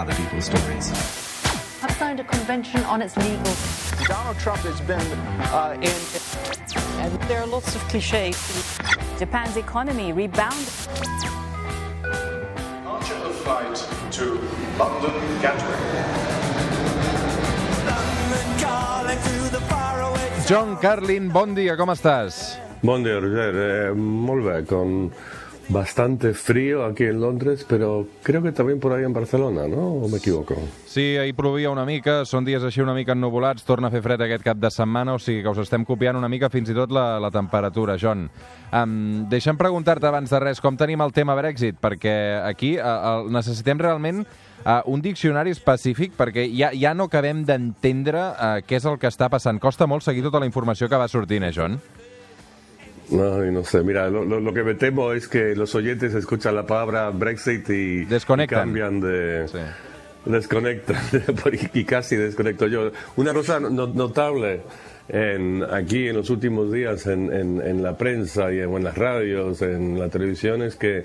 other people's stories. have signed a convention on its legal. Donald Trump has been uh, in. And there are lots of cliches. Japan's economy rebounded. Departure of flight to London Gatwick. John Carlin, bon dia, com estàs? Bon dia, Roger. Eh, molt bé, con bastante frío aquí en Londres, pero creo que también por ahí en Barcelona, ¿no? ¿O me equivoco? Sí, ahir plovia una mica, són dies així una mica ennuvolats, torna a fer fred aquest cap de setmana, o sigui que us estem copiant una mica fins i tot la, la temperatura, John. Um, deixa'm preguntar-te abans de res com tenim el tema Brexit, perquè aquí uh, uh, necessitem realment uh, un diccionari específic perquè ja, ja no acabem d'entendre uh, què és el que està passant. Costa molt seguir tota la informació que va sortint, eh, John? No, no sé, mira, lo, lo, lo, que me temo es que los oyentes escuchan la palabra Brexit y, y cambian de... Sí. Desconectan, y casi desconecto yo. Una cosa notable en, aquí en los últimos días en, en, en la prensa y en, en, las radios, en la televisión, es que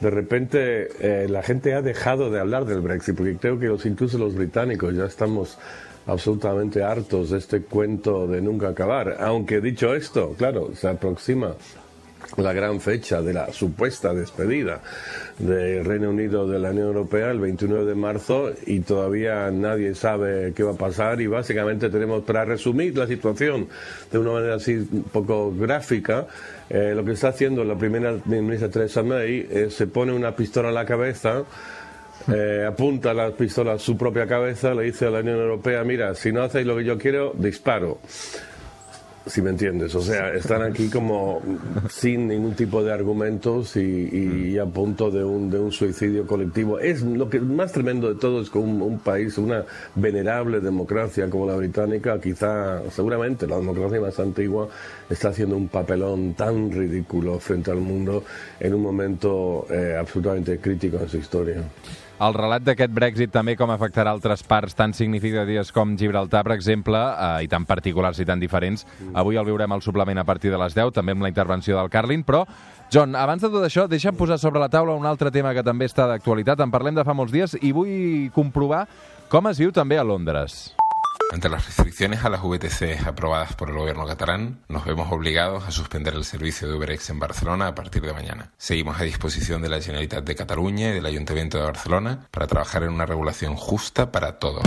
de repente eh, la gente ha dejado de hablar del Brexit, porque creo que los, incluso los británicos ya estamos absolutamente hartos de este cuento de nunca acabar. Aunque dicho esto, claro, se aproxima la gran fecha de la supuesta despedida del Reino Unido de la Unión Europea el 29 de marzo y todavía nadie sabe qué va a pasar y básicamente tenemos para resumir la situación de una manera así un poco gráfica eh, lo que está haciendo la primera ministra Theresa May es se pone una pistola en la cabeza eh, apunta la pistola a su propia cabeza, le dice a la Unión Europea, mira, si no hacéis lo que yo quiero, disparo. Si me entiendes, o sea, están aquí como sin ningún tipo de argumentos y, y a punto de un, de un, suicidio colectivo. Es lo que más tremendo de todo es que un, un, país, una venerable democracia como la británica, quizá, seguramente la democracia más antigua, está haciendo un papelón tan ridículo frente al mundo en un momento eh, absolutamente crítico en su historia. El relat d'aquest Brexit també com afectarà altres parts tan significatives com Gibraltar, per exemple, eh, i tan particulars i tan diferents. Avui el veurem al suplement a partir de les 10, també amb la intervenció del Carlin, però John, abans de tot això, deixa'm posar sobre la taula un altre tema que també està d'actualitat. En parlem de fa molts dies i vull comprovar com es viu també a Londres. Ante las restricciones a las VTC aprobadas por el gobierno catalán, nos vemos obligados a suspender el servicio de UberX en Barcelona a partir de mañana. Seguimos a disposición de la Generalitat de Cataluña y del Ayuntamiento de Barcelona para trabajar en una regulación justa para todos.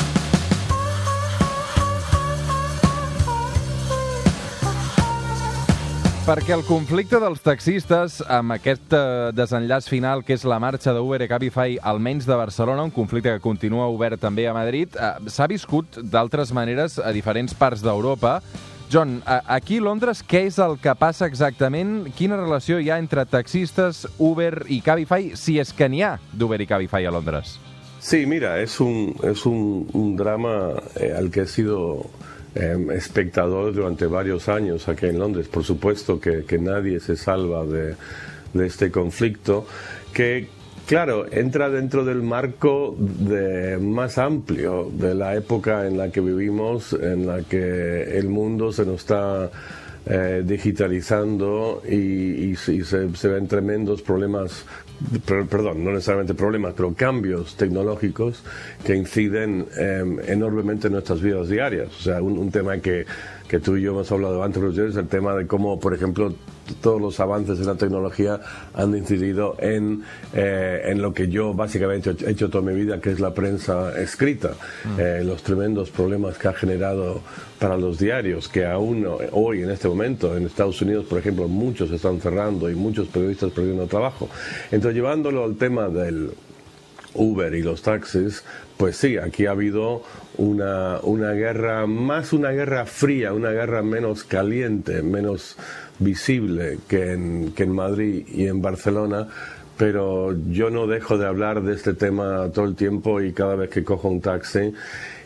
Perquè el conflicte dels taxistes amb aquest eh, desenllaç final que és la marxa d'Uber i Cabify, almenys de Barcelona, un conflicte que continua obert també a Madrid, eh, s'ha viscut d'altres maneres a diferents parts d'Europa. John, aquí a Londres, què és el que passa exactament? Quina relació hi ha entre taxistes, Uber i Cabify, si és que n'hi ha d'Uber i Cabify a Londres? Sí, mira, es un, es un, drama eh, al que he sido eh, espectador durante varios años aquí en Londres. Por supuesto que, que nadie se salva de, de, este conflicto, que claro, entra dentro del marco de, más amplio de la época en la que vivimos, en la que el mundo se nos está eh, digitalizando y, y, y se, se, ven tremendos problemas perdón, no necesariamente problemas, pero cambios tecnológicos que inciden eh, enormemente en nuestras vidas diarias. O sea, un, un tema que, que, tú y yo hemos hablado antes, es el tema de cómo, por ejemplo, todos los avances en la tecnología han incidido en, eh, en lo que yo básicamente he hecho toda mi vida, que es la prensa escrita. Mm. Eh, los tremendos problemas que ha generado para los diarios, que aún hoy, en este momento, en Estados Unidos, por ejemplo, muchos están cerrando y muchos periodistas perdiendo trabajo. Entonces, llevándolo al tema del Uber y los taxis, pues sí, aquí ha habido una, una guerra, más una guerra fría, una guerra menos caliente, menos visible que en, que en Madrid y en Barcelona, pero yo no dejo de hablar de este tema todo el tiempo y cada vez que cojo un taxi.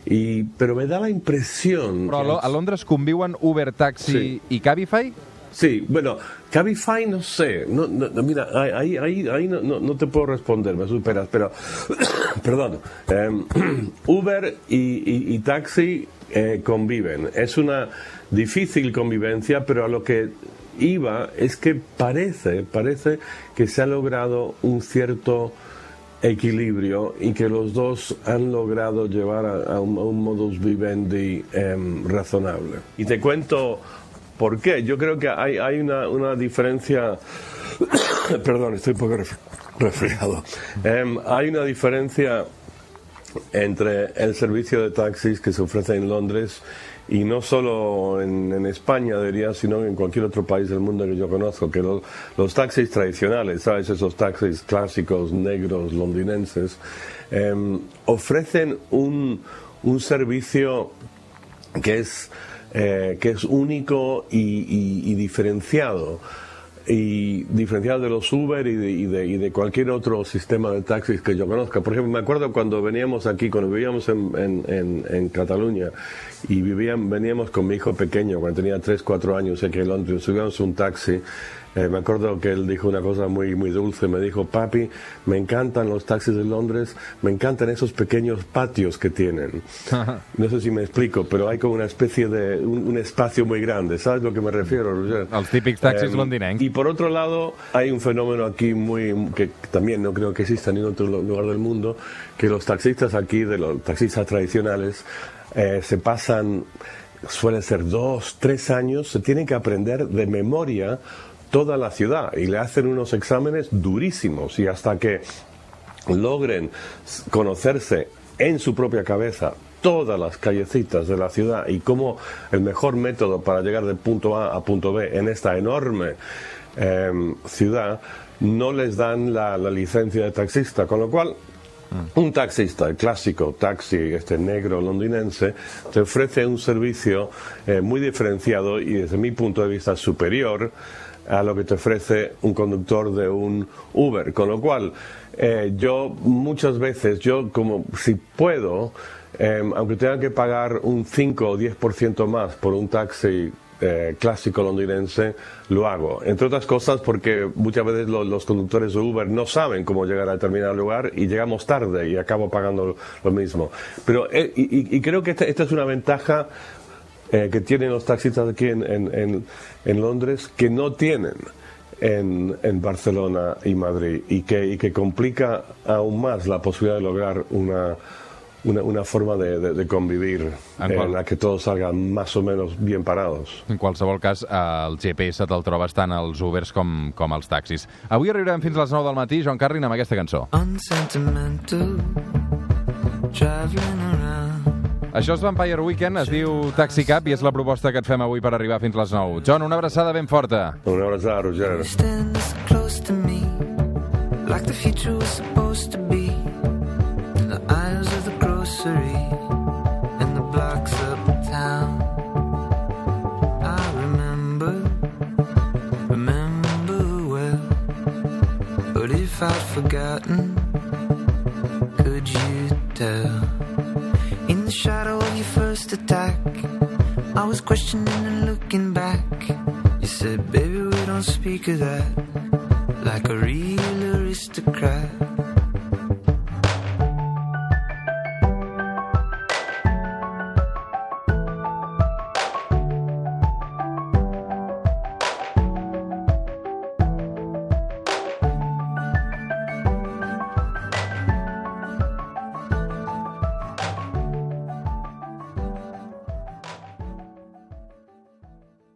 Y, pero me da la impresión... Però a, a Londres conviuen Uber, Taxi sí. i Cabify? Sí, bueno, Cabify no sé, no, no, mira, ahí, ahí, ahí no, no, te puedo responder, me superas, pero, perdón, eh, Uber y, taxi eh, conviven. Es una difícil convivencia, pero a lo que iba es que parece, parece que se ha logrado un cierto equilibrio y que los dos han logrado llevar a, un, modus vivendi em, razonable. Y te cuento por qué. Yo creo que hay, una, diferencia. Perdón, estoy un poco resfriado. Em, hay una diferencia entre el servicio de taxis que se ofrece en Londres y no solo en, España, diría, sino en cualquier otro país del mundo que yo conozco, que los, taxis tradicionales, ¿sabes? Esos taxis clásicos, negros, londinenses, em, ofrecen un servicio que es, eh, que es único y diferenciado y diferenciado de los Uber y de, y, de, cualquier otro sistema de taxis que yo conozca. Por ejemplo, me acuerdo cuando veníamos aquí, cuando vivíamos en, en, en, Cataluña y vivían, veníamos con mi hijo pequeño, cuando tenía 3, 4 años aquí en Londres, subíamos un taxi eh, me acuerdo que él dijo una cosa muy, muy dulce, me dijo, papi, me encantan los taxis de Londres, me encantan esos pequeños patios que tienen. no sé si me explico, pero hay como una especie de, un, espacio muy grande, ¿sabes a lo que me refiero, Roger? Los típicos taxis eh, Y por otro lado, hay un fenómeno aquí muy, que también no creo que exista en ningún otro lugar del mundo, que los taxistas aquí, de los taxistas tradicionales, eh, se pasan suelen ser dos, tres años, se tienen que aprender de memoria toda la ciudad y le hacen unos exámenes durísimos y hasta que logren conocerse en su propia cabeza todas las callecitas de la ciudad y cómo el mejor método para llegar de punto A a punto B en esta enorme em, ciudad no les dan la, licencia de taxista, con lo cual un taxista, el clásico taxi, este negro londinense, te ofrece un servicio eh, muy diferenciado y desde mi punto de vista superior a lo que te ofrece un conductor de un Uber. Con lo cual, eh, yo muchas veces, yo como si puedo, em, aunque tenga que pagar un 5 o 10% más por un taxi eh, clásico londinense, lo hago. Entre otras cosas porque muchas veces los conductores de Uber no saben cómo llegar a determinado lugar y llegamos tarde y acabo pagando lo mismo. Pero, eh, y, creo que esta, es una ventaja eh, que tienen los taxistas aquí en, en, en, Londres que no tienen en, en Barcelona y Madrid y que, y que complica aún más la posibilidad de lograr una, una, una forma de, de, convivir en, en la que todos salgan más o menos bien parados. En qualsevol cas, el GPS te'l trobes tant als Ubers com, com als taxis. Avui arribarem fins a les 9 del matí, Joan Carrin, amb aquesta cançó. Unsentimental, traveling around això és Vampire Weekend, es diu Taxi Cab i és la proposta que et fem avui per arribar fins les 9. John, una abraçada ben forta. Una abraçada, Roger. Like the future was supposed to be In the aisles of the grocery In the blocks uptown I remember Remember well But if I'd forgotten Could you tell attack. I was questioning and looking back. You said, baby, we don't speak of that. Like a real aristocrat.